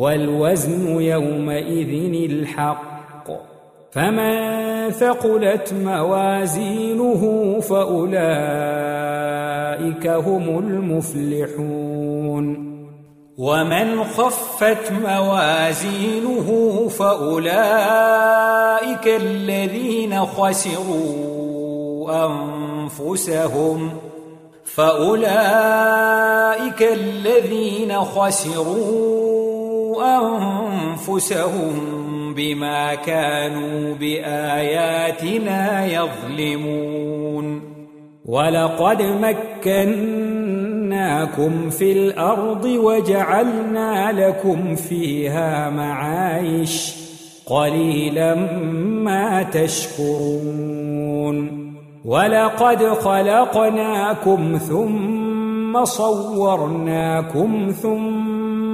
والوزن يومئذ الحق. فمن ثقلت موازينه فأولئك هم المفلحون. ومن خفت موازينه فأولئك الذين خسروا أنفسهم. فأولئك الذين خسروا أنفسهم بما كانوا بآياتنا يظلمون. ولقد مكناكم في الأرض وجعلنا لكم فيها معايش قليلا ما تشكرون. ولقد خلقناكم ثم صورناكم ثم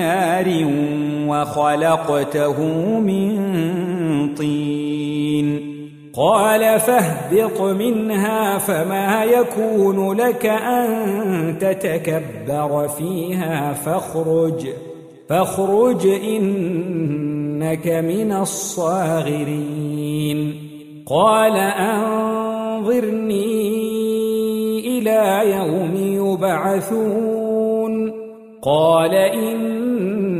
نار وخلقته من طين. قال فاهبط منها فما يكون لك أن تتكبر فيها فاخرج فاخرج إنك من الصاغرين. قال أنظرني إلى يوم يبعثون. قال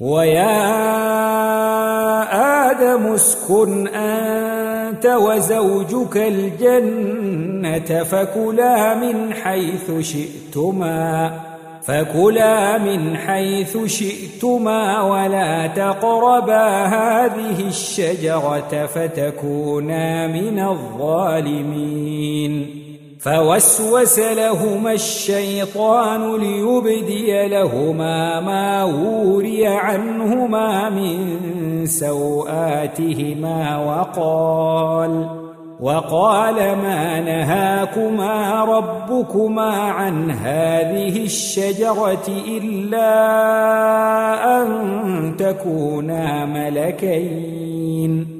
ويا آدم اسكن أنت وزوجك الجنة فكلا من حيث شئتما فكلا من حيث شئتما ولا تقربا هذه الشجرة فتكونا من الظالمين. فوسوس لهما الشيطان ليبدي لهما ما وري عنهما من سوآتهما وقال وقال ما نهاكما ربكما عن هذه الشجرة إلا أن تكونا ملكين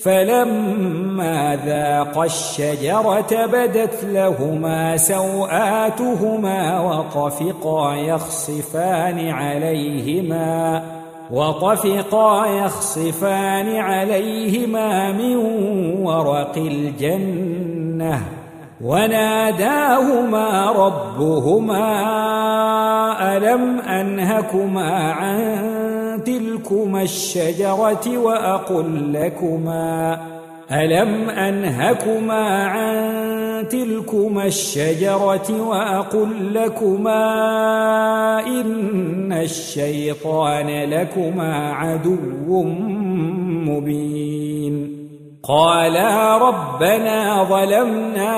فلما ذاقا الشجرة بدت لهما سوآتهما وطفقا يخصفان عليهما وطفقا يخصفان عليهما من ورق الجنة. وناداهما ربهما ألم أنهكما عن تلكما الشجرة وأقل لكما. ألم أنهكما عن تلكما الشجرة وأقل لكما؟ إن الشيطان لكما عدو مبين. قالا ربنا ظلمنا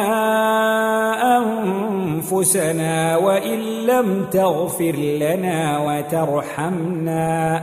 أنفسنا وإن لم تغفر لنا وترحمنا.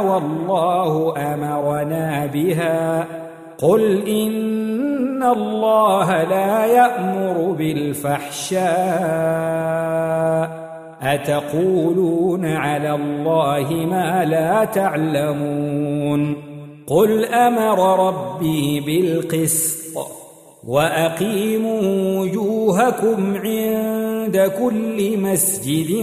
والله أمرنا بها. قل إن الله لا يأمر بالفحشاء. أتقولون على الله ما لا تعلمون. قل أمر ربي بالقسط وأقيموا وجوهكم عند كل مسجد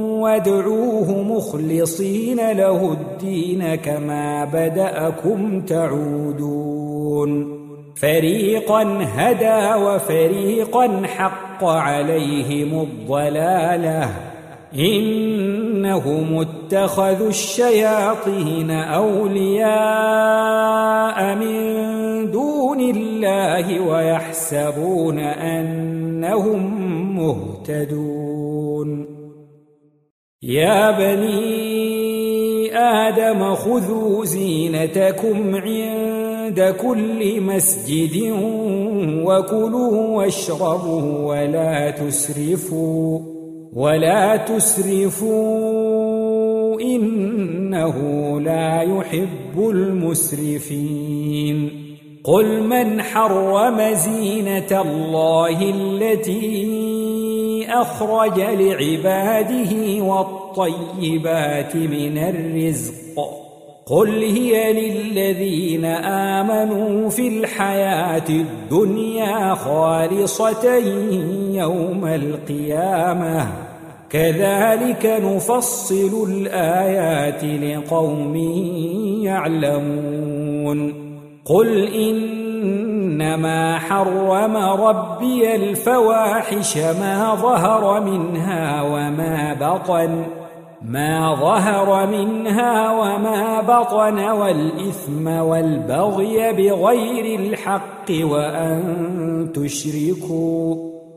وادعوه مخلصين له الدين كما بدأكم تعودون. فريقا هدى وفريقا حق عليهم الضلالة. إنهم اتخذوا الشياطين أولياء من دون الله ويحسبون أنهم مهتدون. يا بني آدم خذوا زينتكم عند كل مسجد وكلوا واشربوا ولا تسرفوا ولا تسرفوا إنه لا يحب المسرفين. قل من حرم زينة الله التي أخرج لعباده والطيبات من الرزق. قل هي للذين آمنوا في الحياة الدنيا خالصة يوم القيامة. كذلك نفصل الآيات لقوم يعلمون. قل إنما حرم ربي الفواحش ما ظهر منها وما بطن ما ظهر منها وما بطن والإثم والبغي بغير الحق وأن تشركوا.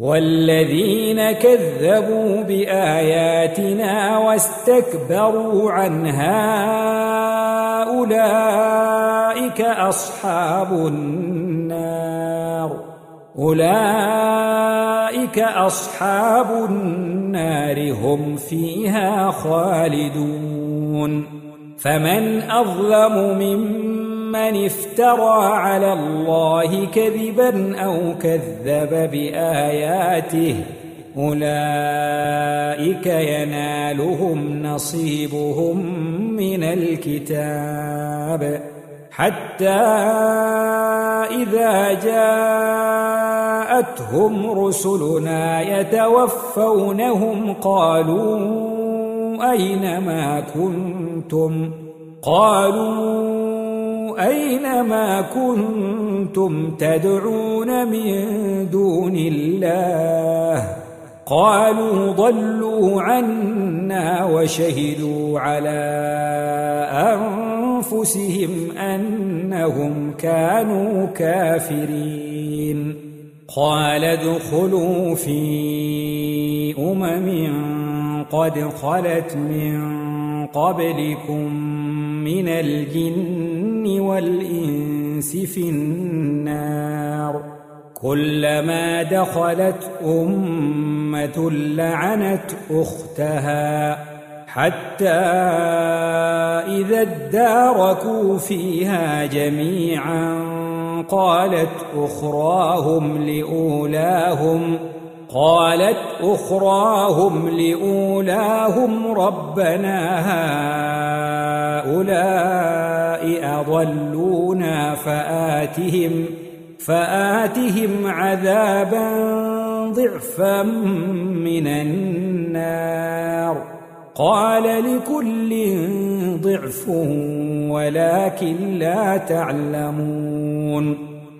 والذين كذبوا بآياتنا واستكبروا عنها أولئك أصحاب النار. أولئك أصحاب النار هم فيها خالدون. فمن أظلم ممن افترى على الله كذبا أو كذب بآياته أولئك ينالهم نصيبهم من الكتاب حتى إذا جاءتهم رسلنا يتوفونهم قالوا أين ما كنتم؟ قالوا أين ما كنتم تدعون من دون الله؟ قالوا ضلوا عنا وشهدوا على أنفسهم أنهم كانوا كافرين. قال ادخلوا في أمم قد خلت من قبلكم من الجن والإنس في النار. كلما دخلت أمة لعنت أختها حتى إذا اداركوا فيها جميعا قالت أخراهم لأولاهم قالت أخراهم لأولاهم ربنا هؤلاء أضلونا فآتهم فآتهم عذابا ضعفا من النار. قال لكل ضعف ولكن لا تعلمون.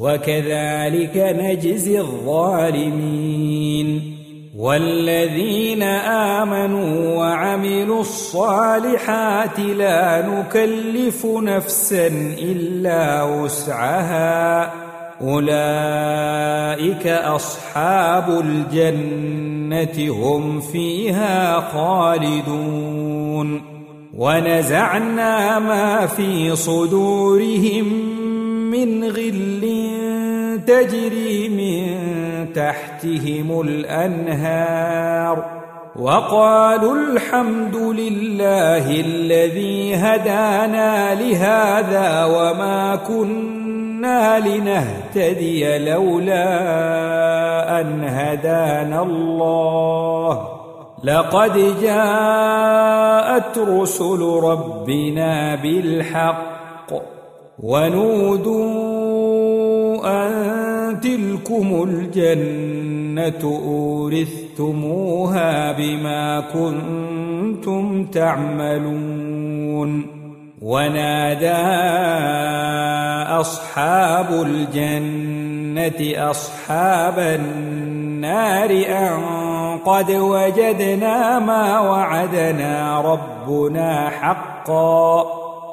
وكذلك نجزي الظالمين والذين آمنوا وعملوا الصالحات لا نكلف نفسا إلا وسعها. أولئك أصحاب الجنة هم فيها خالدون. ونزعنا ما في صدورهم من غل تجري من تحتهم الأنهار وقالوا الحمد لله الذي هدانا لهذا وما كنا لنهتدي لولا أن هدانا الله. لقد جاءت رسل ربنا بالحق ونودوا أن تلكم الجنة أورثتموها بما كنتم تعملون ونادى أصحاب الجنة أصحاب النار أن قد وجدنا ما وعدنا ربنا حقا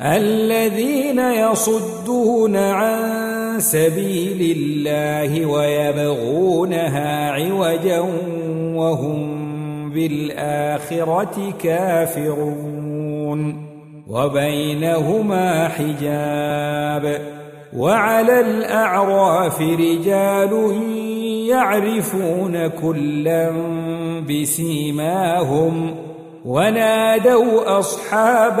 الذين يصدون عن سبيل الله ويبغونها عوجا وهم بالآخرة كافرون وبينهما حجاب وعلى الأعراف رجال يعرفون كلا بسيماهم ونادوا أصحاب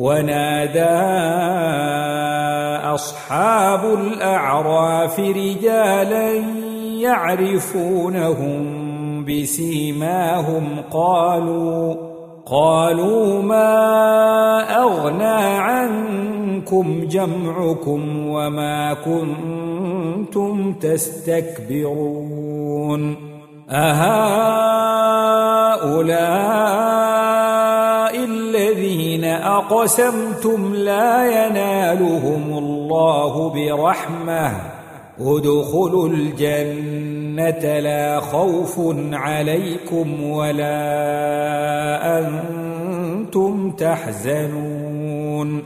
ونادى أصحاب الأعراف رجالا يعرفونهم بسيماهم قالوا قالوا ما أغنى عنكم جمعكم وما كنتم تستكبرون؟ أهؤلاء الذين أقسمتم لا ينالهم الله برحمة. ادخلوا الجنة لا خوف عليكم ولا أنتم تحزنون.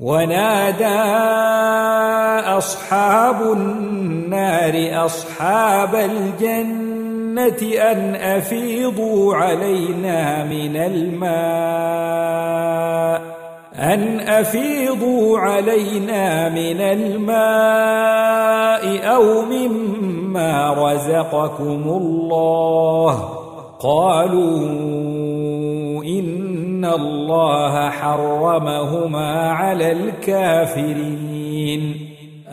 ونادى أصحاب النار أصحاب الجنة أن أفيضوا علينا من الماء. أن أفيضوا علينا من الماء أو مما رزقكم الله. قالوا إن الله حرمهما على الكافرين.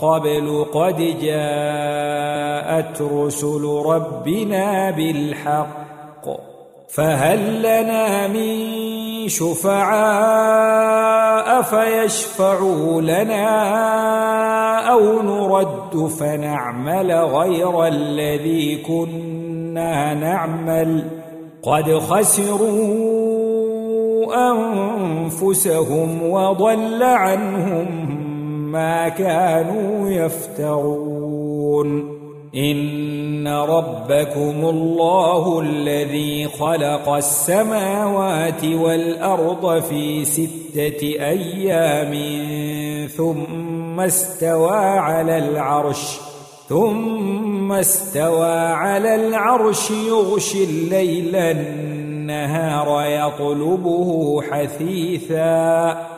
قبل قد جاءت رسل ربنا بالحق فهل لنا من شفعاء فيشفعوا لنا أو نرد فنعمل غير الذي كنا نعمل قد خسروا أنفسهم وضل عنهم ما كانوا يفترون. إن ربكم الله الذي خلق السماوات والأرض في ستة أيام ثم استوى على العرش ثم استوى على العرش يغشي الليل النهار يطلبه حثيثا.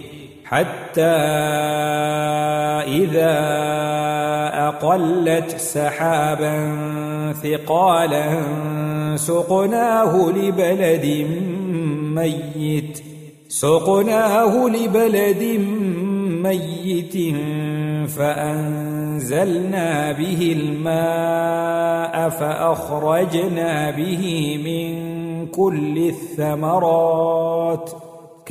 حتى إذا أقلت سحابا ثقالا سقناه لبلد ميت سقناه لبلد ميت فأنزلنا به الماء فأخرجنا به من كل الثمرات ۖ.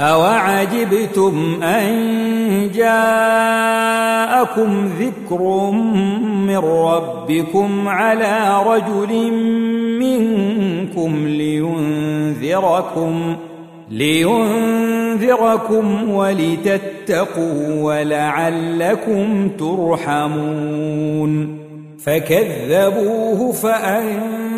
أوعجبتم أن جاءكم ذكر من ربكم على رجل منكم لينذركم لينذركم ولتتقوا ولعلكم ترحمون فكذبوه فأنتم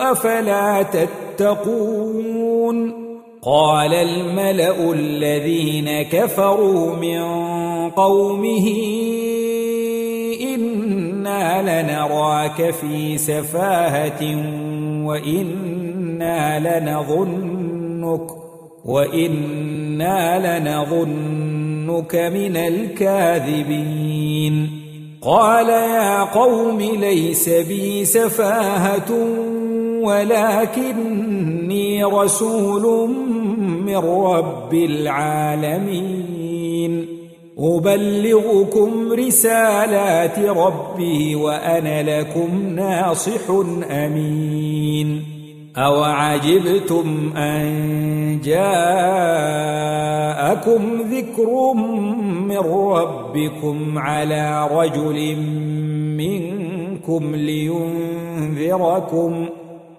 أفلا تتقون قال الملأ الذين كفروا من قومه إنا لنراك في سفاهة وإنا لنظنك وإنا لنظنك من الكاذبين قال يا قوم ليس بي سفاهة ولكني رسول من رب العالمين. أبلغكم رسالات ربي وأنا لكم ناصح أمين. أوعجبتم أن جاءكم ذكر من ربكم على رجل منكم لينذركم.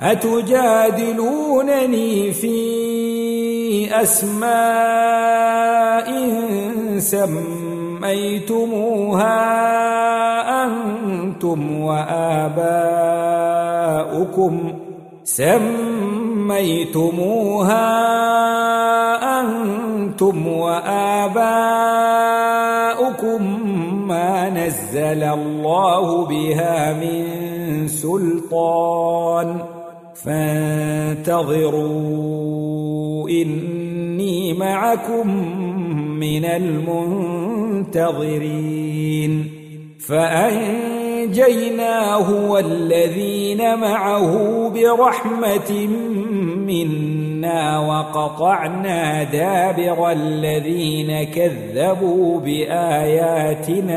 أتجادلونني في أسماء سميتموها أنتم وآباؤكم سميتموها أنتم وآباؤكم ما نزل الله بها من سلطان فانتظروا إني معكم من المنتظرين فأنجيناه والذين معه برحمة منا وقطعنا دابر الذين كذبوا بآياتنا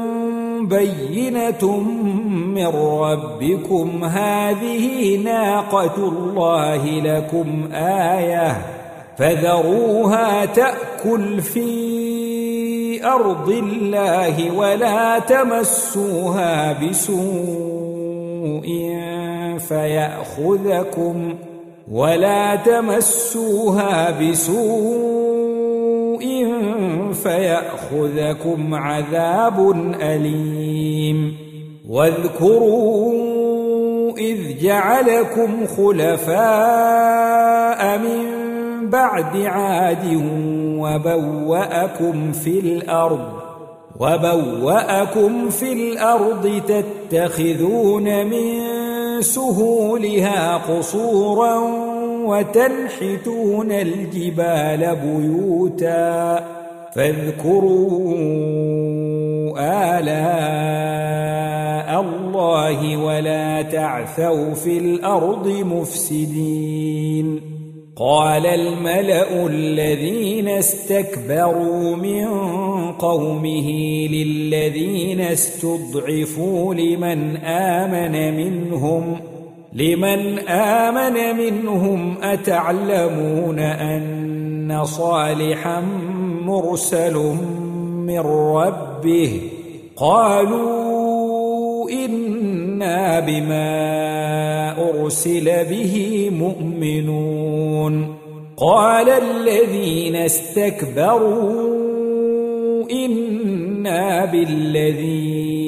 بينة من ربكم هذه ناقة الله لكم آية فذروها تأكل في أرض الله ولا تمسوها بسوء فيأخذكم ولا تمسوها بسوء فيأخذكم عذاب أليم. واذكروا إذ جعلكم خلفاء من بعد عاد وبوأكم في الأرض وبوأكم في الأرض تتخذون من سهولها قصورا وتنحتون الجبال بيوتا. فاذكروا آلاء الله ولا تعثوا في الأرض مفسدين. قال الملأ الذين استكبروا من قومه للذين استضعفوا لمن آمن منهم لمن آمن منهم أتعلمون أن صالحا مرسل من ربه قالوا إنا بما أرسل به مؤمنون قال الذين استكبروا إنا بالذي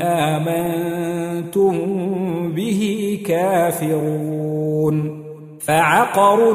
آمنتم به كافرون فعقروا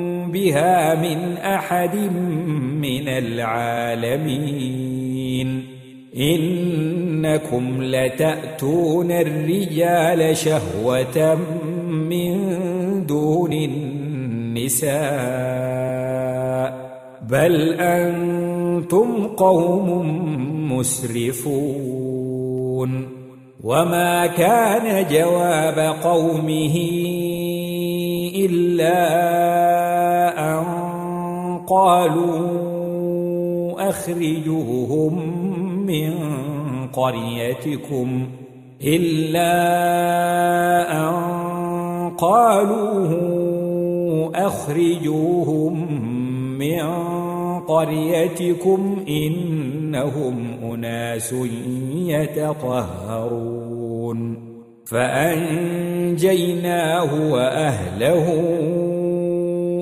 بها من أحد من العالمين. إنكم لتأتون الرجال شهوة من دون النساء. بل أنتم قوم مسرفون. وما كان جواب قومه إلا قالوا أخرجوهم من قريتكم إلا أن قالوا أخرجوهم من قريتكم إنهم أناس يتطهرون فأنجيناه وأهله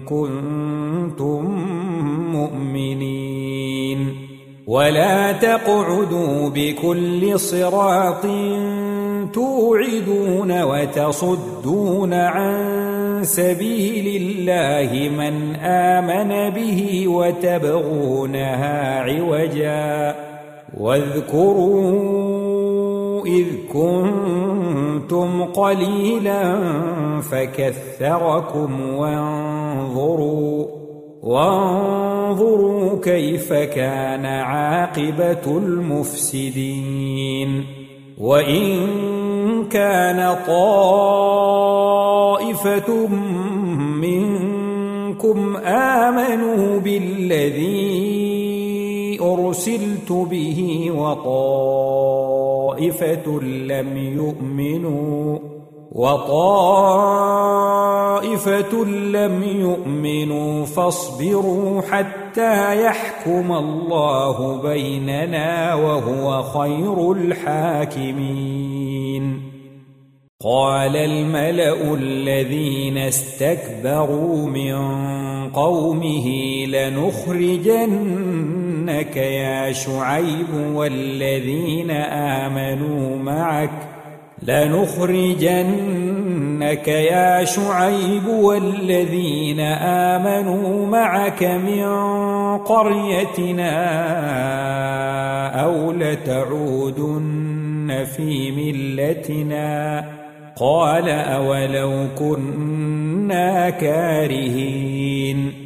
كنتم مؤمنين. ولا تقعدوا بكل صراط توعدون وتصدون عن سبيل الله من آمن به وتبغونها عوجا. واذكروا إذ كنتم قليلا فكثركم وانظروا وانظروا كيف كان عاقبة المفسدين. وإن كان طائفة منكم آمنوا بالذي أرسلت به وطائفة لم يؤمنوا وطائفة لم يؤمنوا فاصبروا حتى يحكم الله بيننا وهو خير الحاكمين. قال الملأ الذين استكبروا من قومه لنخرجنك يا شعيب والذين آمنوا معك لنخرجنك يا شعيب والذين آمنوا معك من قريتنا أو لتعودن في ملتنا قال أولو كنا كارهين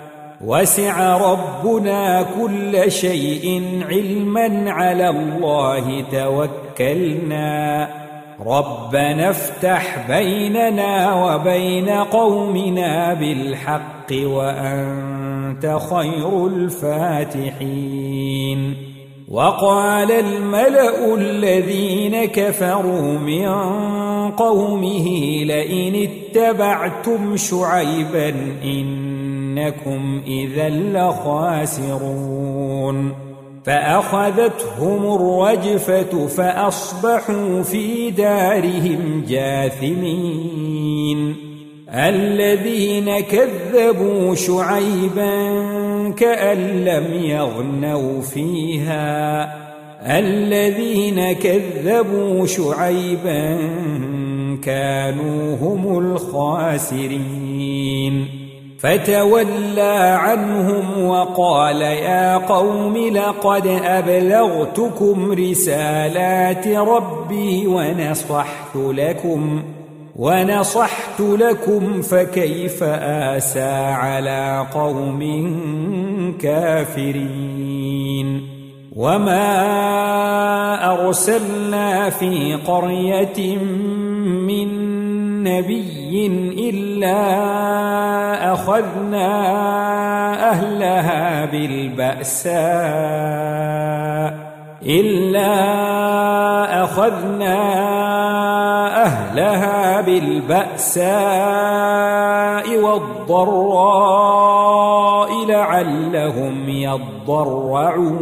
وسع ربنا كل شيء علما على الله توكلنا. ربنا افتح بيننا وبين قومنا بالحق وأنت خير الفاتحين. وقال الملأ الذين كفروا من قومه لئن اتبعتم شعيبا إنكم إذا لخاسرون فأخذتهم الرجفة فأصبحوا في دارهم جاثمين الذين كذبوا شعيبا كأن لم يغنوا فيها الذين كذبوا شعيبا كانوا هم الخاسرين فتولى عنهم وقال يا قوم لقد أبلغتكم رسالات ربي ونصحت لكم ونصحت لكم فكيف آسى على قوم كافرين وما أرسلنا في قرية من نبي إلا أخذنا أهلها بالبأساء إلا أخذنا أهلها بالبأساء والضراء لعلهم يضرعون.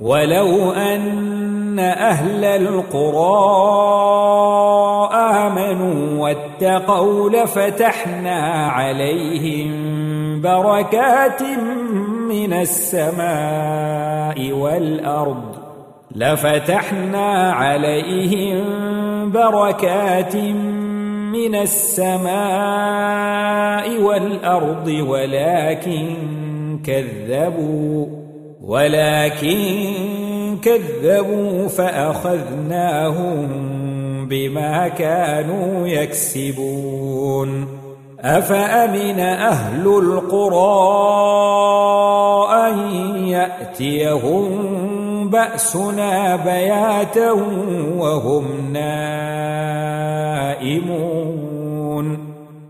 ولو أن أهل القرى آمنوا واتقوا لفتحنا عليهم بركات من السماء والأرض لفتحنا عليهم بركات من السماء والأرض ولكن كذبوا ولكن كذبوا فأخذناهم بما كانوا يكسبون. أفأمن أهل القرى أن يأتيهم بأسنا بياتا وهم نائمون؟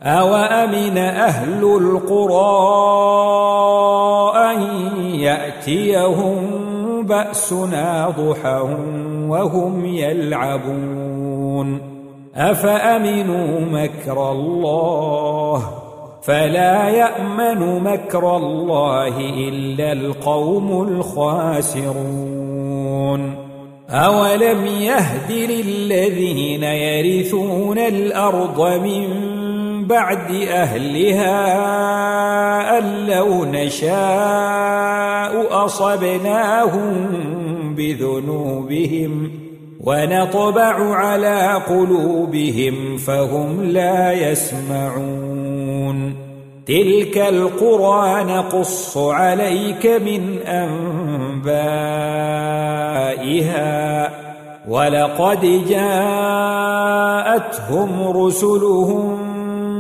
أوأمن أهل القرى أن يأتيهم بأسنا ضحى وهم يلعبون؟ أفأمنوا مكر الله؟ فلا يأمن مكر الله إلا القوم الخاسرون. أولم يهد للذين يرثون الأرض من بعد أهلها أن لو نشاء أصبناهم بذنوبهم ونطبع على قلوبهم فهم لا يسمعون. تلك القرى نقص عليك من أنبائها. ولقد جاءتهم رسلهم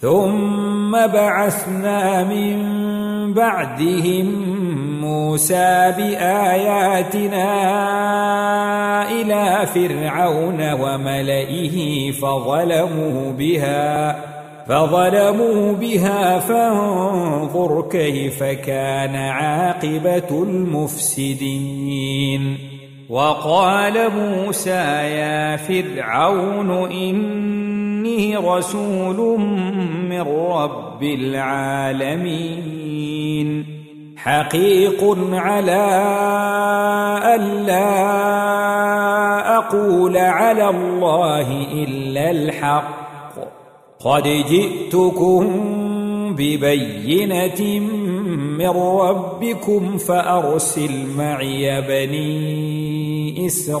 ثم بعثنا من بعدهم موسى بآياتنا إلى فرعون وملئه فظلموا بها فظلموا بها فانظر كيف كان عاقبة المفسدين. وقال موسى يا فرعون إني رسول من رب العالمين. حقيق على ألا أقول على الله إلا الحق. قد جئتكم ببينة من ربكم فأرسل معي بني إسرائيل.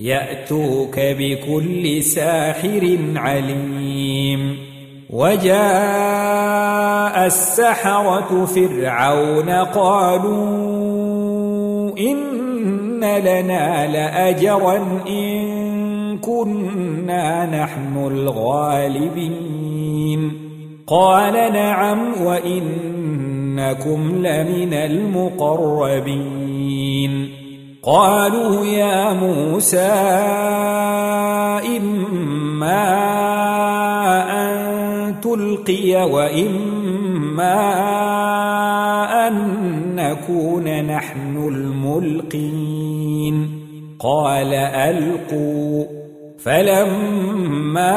يأتوك بكل ساحر عليم. وجاء السحرة فرعون قالوا إن لنا لأجرا إن كنا نحن الغالبين. قال نعم وإنكم لمن المقربين. قالوا يا موسى إما أن تلقي وإما أن نكون نحن الملقين. قال ألقوا. فلما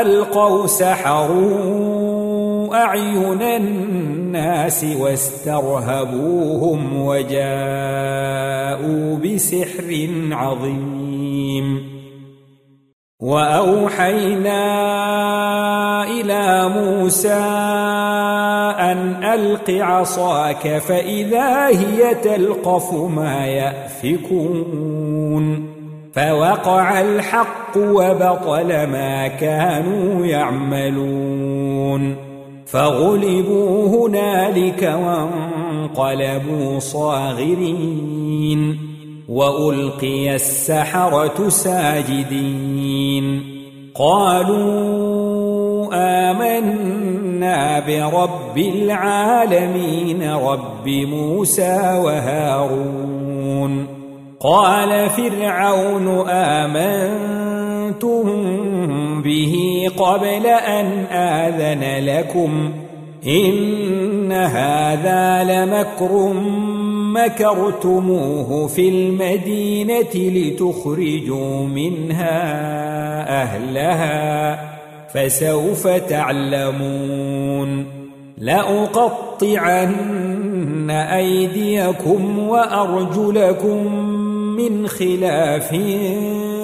ألقوا سحروا أعين الناس واسترهبوهم وجاءوا بسحر عظيم. وأوحينا إلى موسى أن ألق عصاك فإذا هي تلقف ما يأفكون. فوقع الحق وبطل ما كانوا يعملون. فغلبوا هنالك وانقلبوا صاغرين وألقي السحرة ساجدين قالوا آمنا برب العالمين رب موسى وهارون قال فرعون آمنتم به قبل أن آذن لكم إن هذا لمكر مكرتموه في المدينة لتخرجوا منها أهلها فسوف تعلمون لأقطعن أيديكم وأرجلكم من خلاف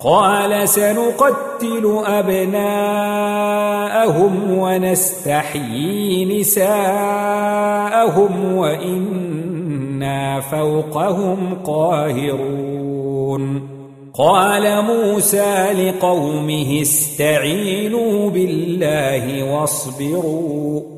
قال سنقتل أبناءهم ونستحيي نساءهم وإنا فوقهم قاهرون. قال موسى لقومه استعينوا بالله واصبروا.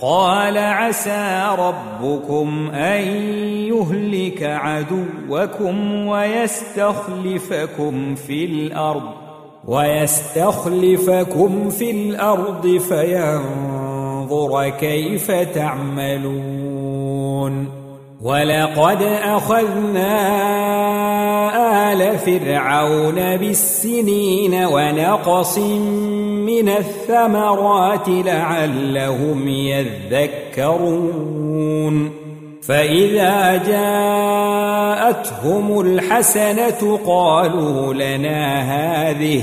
قال عسى ربكم أن يهلك عدوكم ويستخلفكم في الأرض ويستخلفكم في الأرض فينظر كيف تعملون. ولقد أخذنا آل فرعون بالسنين ونقص من الثمرات لعلهم يذكرون. فإذا جاءتهم الحسنة قالوا لنا هذه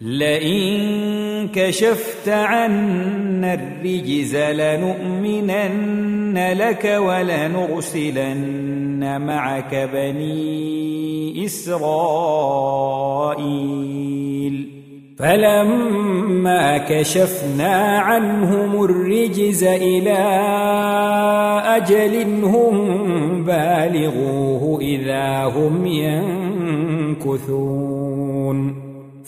لئن كشفت عنا الرجز لنؤمنن لك ولنرسلن معك بني إسرائيل. فلما كشفنا عنهم الرجز إلى أجل هم بالغوه إذا هم ينكثون.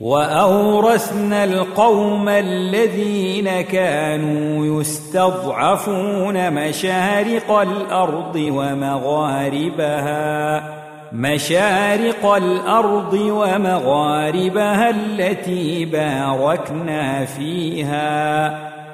وأورثنا القوم الذين كانوا يستضعفون مشارق الأرض ومغاربها مشارق الأرض ومغاربها التي باركنا فيها.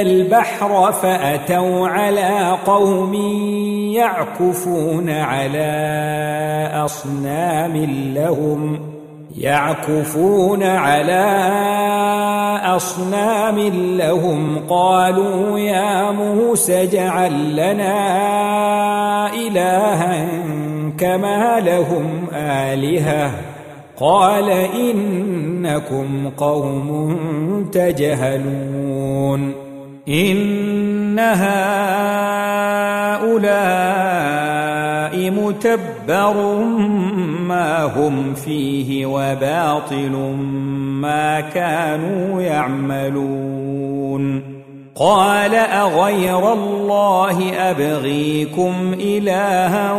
البحر فأتوا على قوم يعكفون على أصنام لهم يعكفون على أصنام لهم. قالوا يا موسى اجعل لنا إلها كما لهم آلهة. قال إنكم قوم تجهلون إن هؤلاء متبر ما هم فيه وباطل ما كانوا يعملون قال أغير الله أبغيكم إلها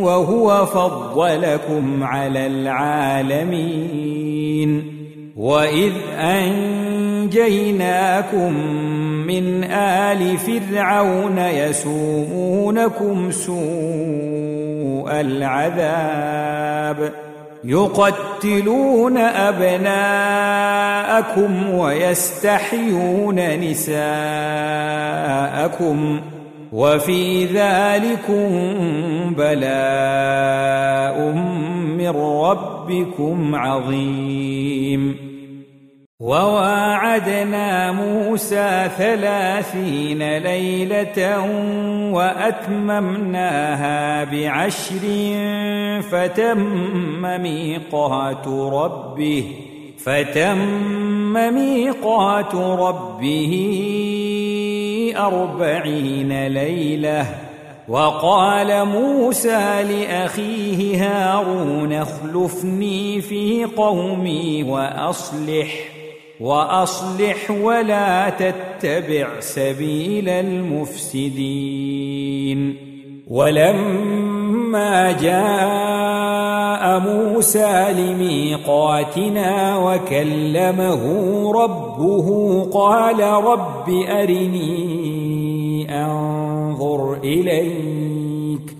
وهو فضلكم على العالمين وإذ أنجيناكم من آل فرعون يسومونكم سوء العذاب يقتلون أبناءكم ويستحيون نساءكم وفي ذلكم بلاء من ربكم عظيم وواعدنا موسى ثلاثين ليلة وأتممناها بعشر فتم ميقات ربه فتم ميقات ربه أربعين ليلة. وقال موسى لأخيه هارون اخلفني في قومي وأصلح. وأصلح ولا تتبع سبيل المفسدين. ولما جاء موسى لميقاتنا وكلمه ربه قال رب أرني أنظر إليك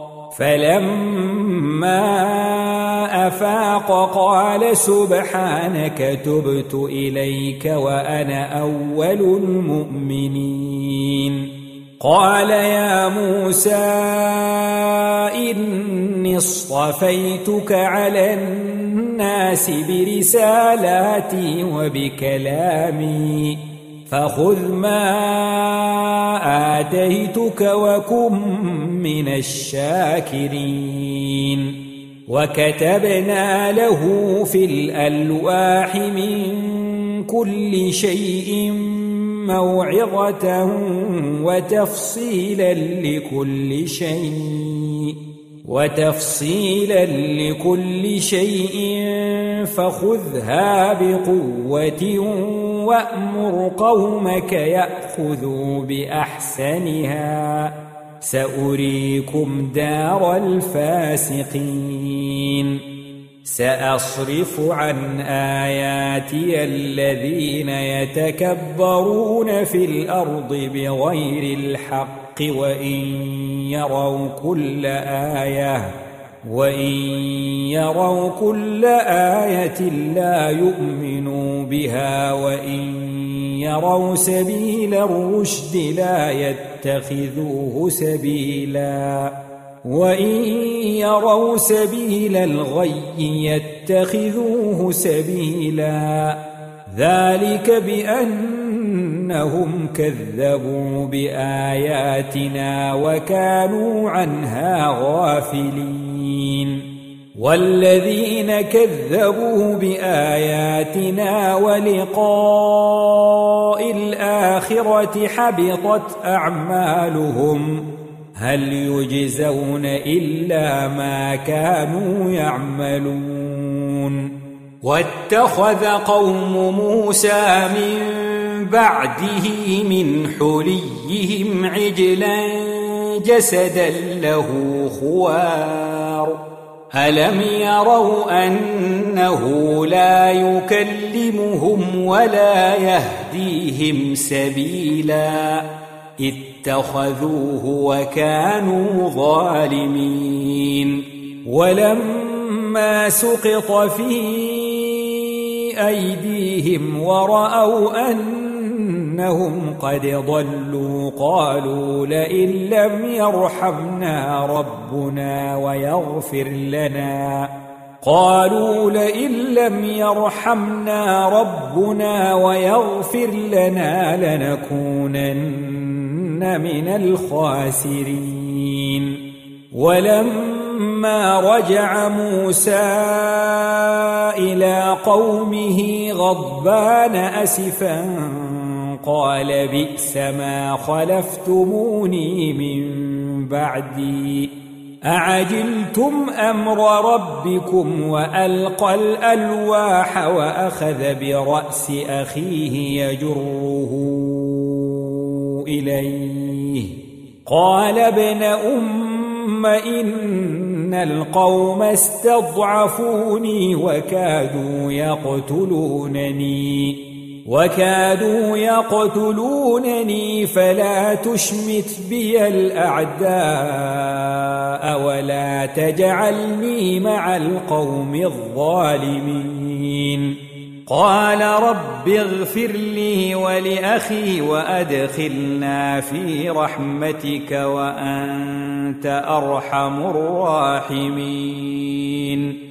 فلما أفاق قال سبحانك تبت إليك وأنا أول المؤمنين. قال يا موسى إني اصطفيتك على الناس برسالاتي وبكلامي. فخذ ما آتيتك وكن من الشاكرين. وكتبنا له في الألواح من كل شيء موعظة وتفصيلا لكل شيء. وتفصيلا لكل شيء فخذها بقوة وأمر قومك يأخذوا بأحسنها. سأريكم دار الفاسقين. سأصرف عن آياتي الذين يتكبرون في الأرض بغير الحق وإن يروا كل آية وإن يروا كل آية لا يؤمنوا بها وإن يروا سبيل الرشد لا يتخذوه سبيلا وإن يروا سبيل الغي يتخذوه سبيلا. ذلك بأنهم كذبوا بآياتنا وكانوا عنها غافلين. والذين كذبوا بآياتنا ولقاء الآخرة حبطت أعمالهم. هل يجزون إلا ما كانوا يعملون؟ واتخذ قوم موسى من بعده من حليهم عجلا جسدا له خوار. ألم يروا أنه لا يكلمهم ولا يهديهم سبيلا؟ اتخذوه وكانوا ظالمين. ولما سقط في أيديهم ورأوا أن إنهم قد ضلوا قالوا لئن لم يرحمنا ربنا ويغفر لنا. قالوا لئن لم يرحمنا ربنا ويغفر لنا لنكونن من الخاسرين. ولما رجع موسى إلى قومه غضبان أسفا قال بئس ما خلفتموني من بعدي. أعجلتم أمر ربكم وألقى الألواح وأخذ برأس أخيه يجره إليه. قال ابن أم إن القوم استضعفوني وكادوا يقتلونني. وكادوا يقتلونني فلا تشمت بي الأعداء ولا تجعلني مع القوم الظالمين. قال رب اغفر لي ولأخي وأدخلنا في رحمتك وأنت أرحم الراحمين.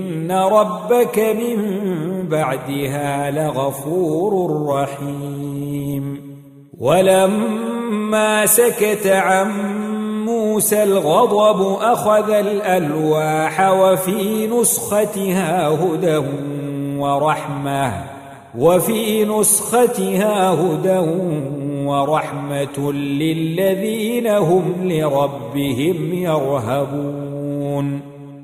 ربك من بعدها لغفور رحيم ولما سكت عن موسى الغضب أخذ الألواح وفي نسختها هدى ورحمة وفي نسختها هدى ورحمة للذين هم لربهم يرهبون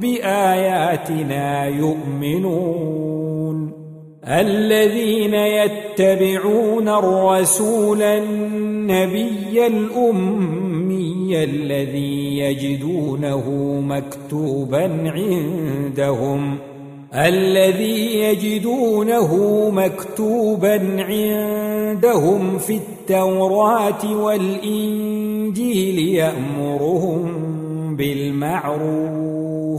بآياتنا يؤمنون. الذين يتبعون الرسول النبي الأمي الذي يجدونه مكتوبا عندهم. الذي يجدونه مكتوبا عندهم في التوراة والإنجيل يأمرهم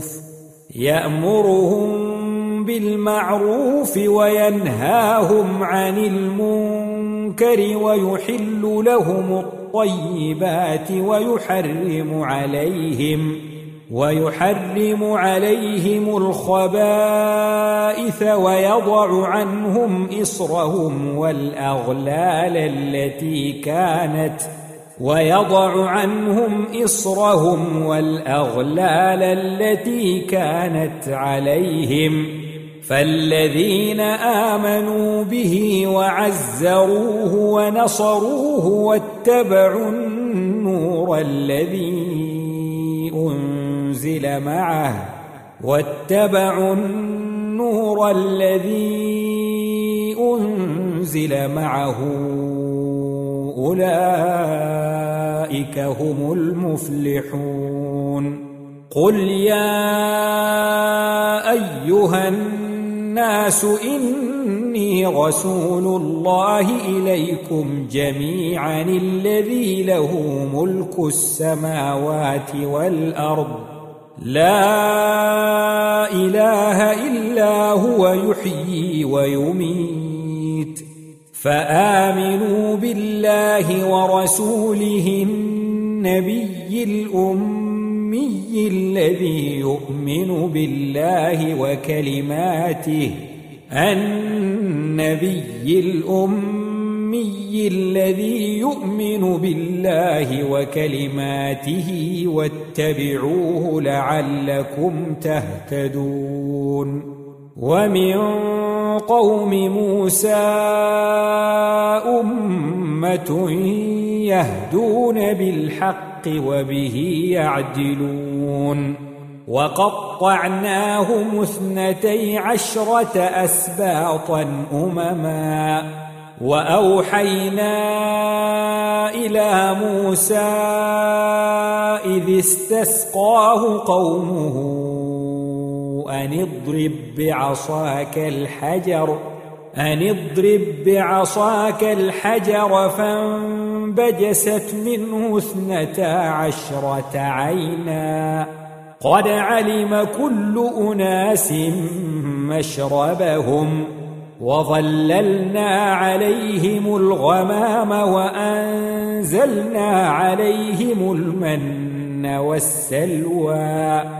بالمعروف يأمرهم بالمعروف وينهاهم عن المنكر ويحل لهم الطيبات ويحرم عليهم ويحرم عليهم الخبائث ويضع عنهم إصرهم والأغلال التي كانت ويضع عنهم إصرهم والأغلال التي كانت عليهم فالذين آمنوا به وعزروه ونصروه واتبعوا النور الذي أنزل معه واتبعوا النور الذي أنزل معه أولئك هم المفلحون. قل يا أيها الناس إني رسول الله إليكم جميعا الذي له ملك السماوات والأرض. لا إله إلا هو يحيي ويميت. فآمنوا بالله ورسوله النبي الأمي الذي يؤمن بالله وكلماته النبي الأمي الذي يؤمن بالله وكلماته واتبعوه لعلكم تهتدون. ومن قوم موسى أمة يهدون بالحق وبه يعدلون. وقطعناهم اثنتي عشرة أسباطا أمما. وأوحينا إلى موسى إذ استسقاه قومه أن اضرب بعصاك الحجر أن اضرب بعصاك الحجر فانبجست منه اثنتا عشرة عينا. قد علم كل أناس مشربهم وظللنا عليهم الغمام وأنزلنا عليهم المن والسلوى.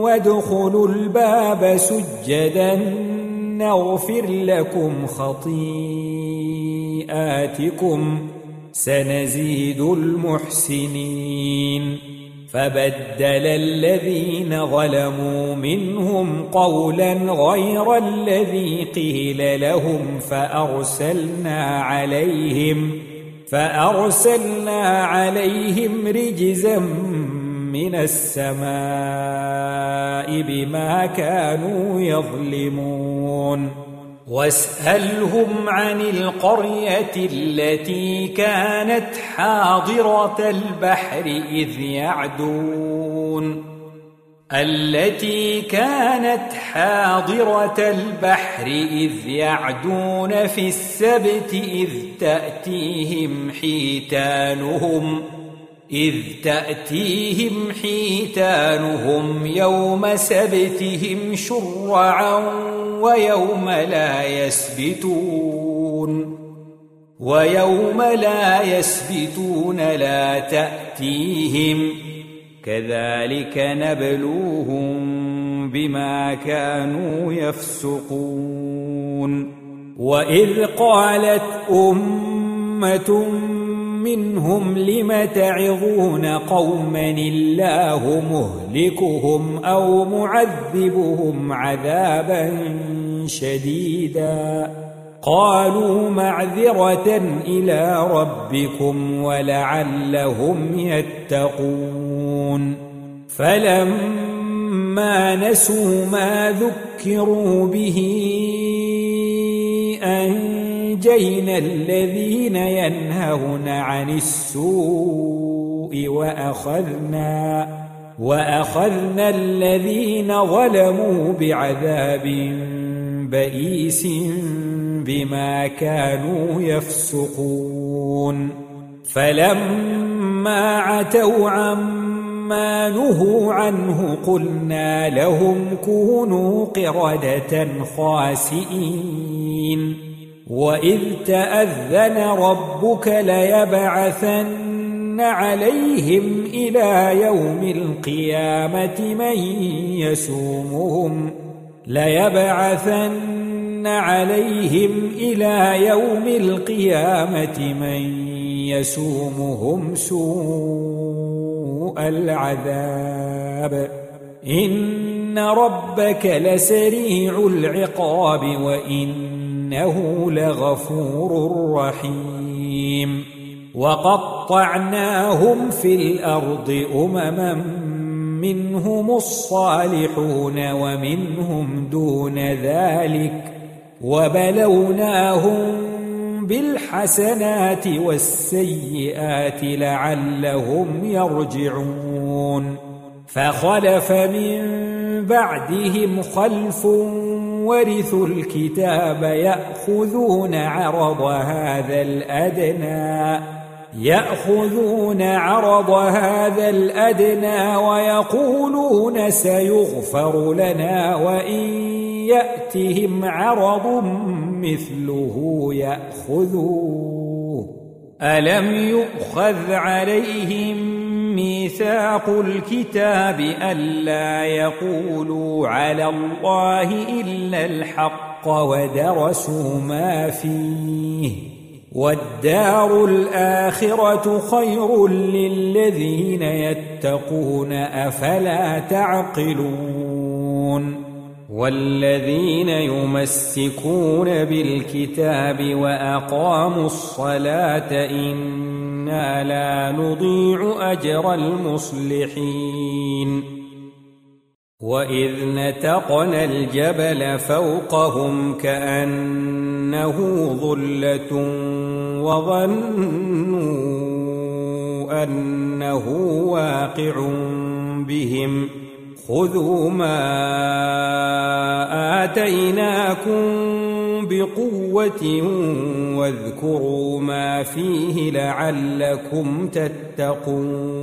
وادخلوا الباب سجدا نغفر لكم خطيئاتكم سنزيد المحسنين فبدل الذين ظلموا منهم قولا غير الذي قيل لهم فأرسلنا عليهم فأرسلنا عليهم رجزا من السماء بما كانوا يظلمون. واسألهم عن القرية التي كانت حاضرة البحر إذ يعدون. التي كانت حاضرة البحر إذ يعدون في السبت إذ تأتيهم حيتانهم. إذ تأتيهم حيتانهم يوم سبتهم شرعا ويوم لا يسبتون ويوم لا يسبتون لا تأتيهم كذلك نبلوهم بما كانوا يفسقون وإذ قالت أمة منهم لم تعظون قوما الله مهلكهم أو معذبهم عذابا شديدا. قالوا معذرة إلى ربكم ولعلهم يتقون. فلما نسوا ما ذكروا به أنجينا الذين ينهون عن السوء وأخذنا وأخذنا الذين ظلموا بعذاب بئيس بما كانوا يفسقون. فلما عتوا عما نهوا عنه قلنا لهم كونوا قردة خاسئين. وإذ تأذن ربك ليبعثن عليهم إلى يوم القيامة من يسومهم ليبعثن عليهم إلى يوم القيامة من يسومهم سوء العذاب إن ربك لسريع العقاب وإنه لغفور رحيم. وقطعناهم في الأرض أمما منهم الصالحون ومنهم دون ذلك. وبلوناهم بالحسنات والسيئات لعلهم يرجعون. فخلف من بعدهم خلف ورثوا الكتاب يأخذون عرض هذا الأدنى. يأخذون عرض هذا الأدنى ويقولون سيغفر لنا وإن يأتهم عرض مثله يأخذوه. ألم يؤخذ عليهم ميثاق الكتاب ألا يقولوا على الله إلا الحق ودرسوا ما فيه. والدار الآخرة خير للذين يتقون أفلا تعقلون. والذين يمسكون بالكتاب وأقاموا الصلاة إنا لا نضيع أجر المصلحين. وإذ نتقنا الجبل فوقهم كأنه ظلة وظنوا أنه واقع بهم ۖ. خذوا ما آتيناكم بقوة واذكروا ما فيه لعلكم تتقون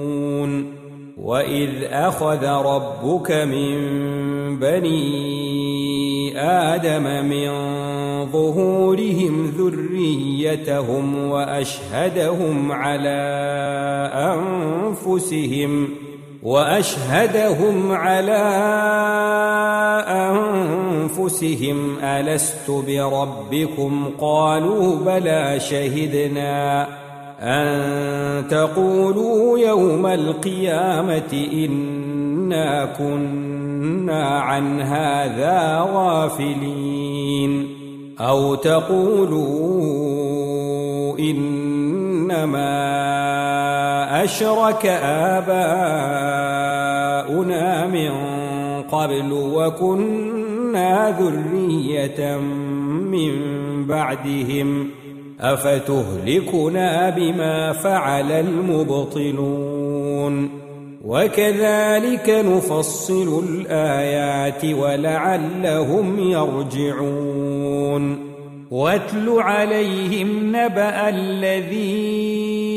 وإذ أخذ ربك من بني آدم من ظهورهم ذريتهم وأشهدهم على أنفسهم ۖ وأشهدهم على أنفسهم ألست بربكم؟ قالوا بلى شهدنا أن تقولوا يوم القيامة إنا كنا عن هذا غافلين. أو تقولوا إنما أشرك آباؤنا من قبل وكنا ذرية من بعدهم أفتهلكنا بما فعل المبطلون وكذلك نفصل الآيات ولعلهم يرجعون واتل عليهم نبأ الذين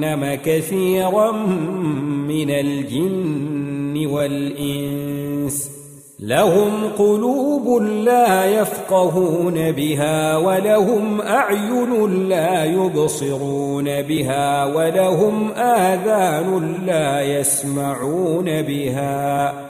جهنم كثيرا من الجن والإنس. لهم قلوب لا يفقهون بها ولهم أعين لا يبصرون بها ولهم آذان لا يسمعون بها.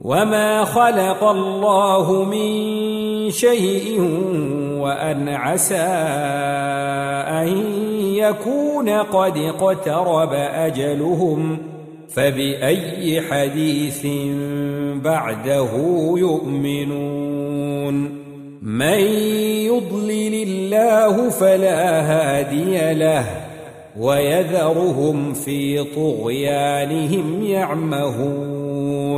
وما خلق الله من شيء وأن عسى أن يكون قد اقترب أجلهم فبأي حديث بعده يؤمنون من يضلل الله فلا هادي له ويذرهم في طغيانهم يعمهون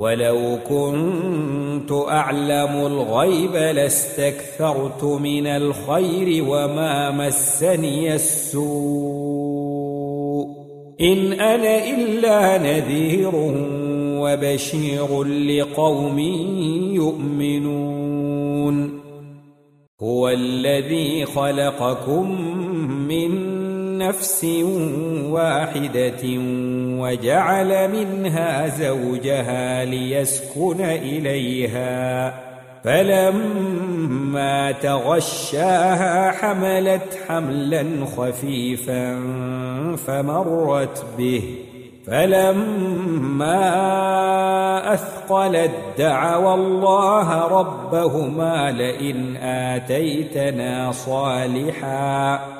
ولو كنت أعلم الغيب لاستكثرت من الخير وما مسني السوء. إن أنا إلا نذير وبشير لقوم يؤمنون. هو الذي خلقكم من نفس واحدة وجعل منها زوجها ليسكن إليها. فلما تغشاها حملت حملا خفيفا فمرت به. فلما أثقلت دعوا الله ربهما لئن آتيتنا صالحاً.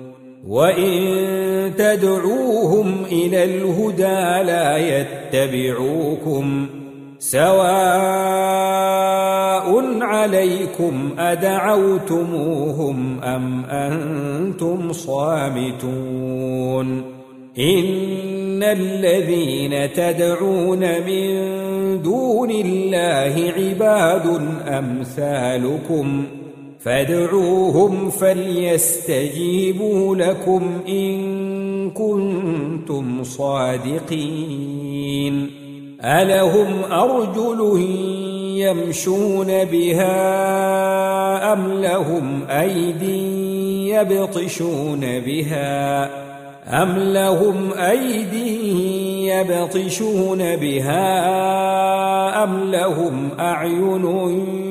وإن تدعوهم إلى الهدى لا يتبعوكم سواء عليكم أدعوتموهم أم أنتم صامتون إن الذين تدعون من دون الله عباد أمثالكم فادعوهم فليستجيبوا لكم إن كنتم صادقين. ألهم أرجل يمشون بها أم لهم أيدي يبطشون بها أم لهم أيدي يبطشون بها أم لهم أعين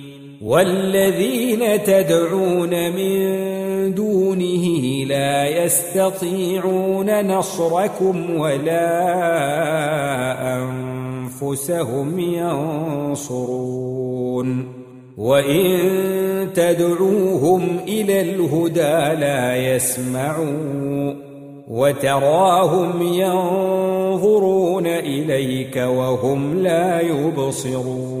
والذين تدعون من دونه لا يستطيعون نصركم ولا أنفسهم ينصرون. وإن تدعوهم إلى الهدى لا يسمعوا وتراهم ينظرون إليك وهم لا يبصرون.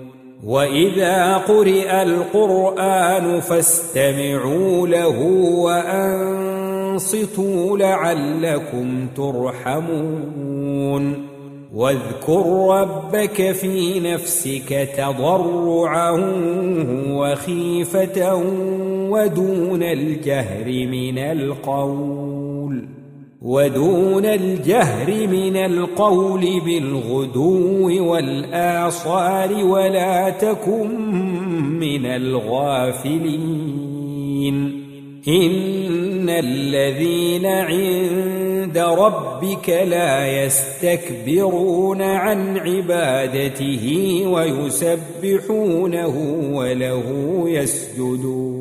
وإذا قرئ القرآن فاستمعوا له وأنصتوا لعلكم ترحمون واذكر ربك في نفسك تضرعا وخيفة ودون الجهر من القول ودون الجهر من القول بالغدو والآصال ولا تكن من الغافلين. إن الذين عند ربك لا يستكبرون عن عبادته ويسبحونه وله يسجدون.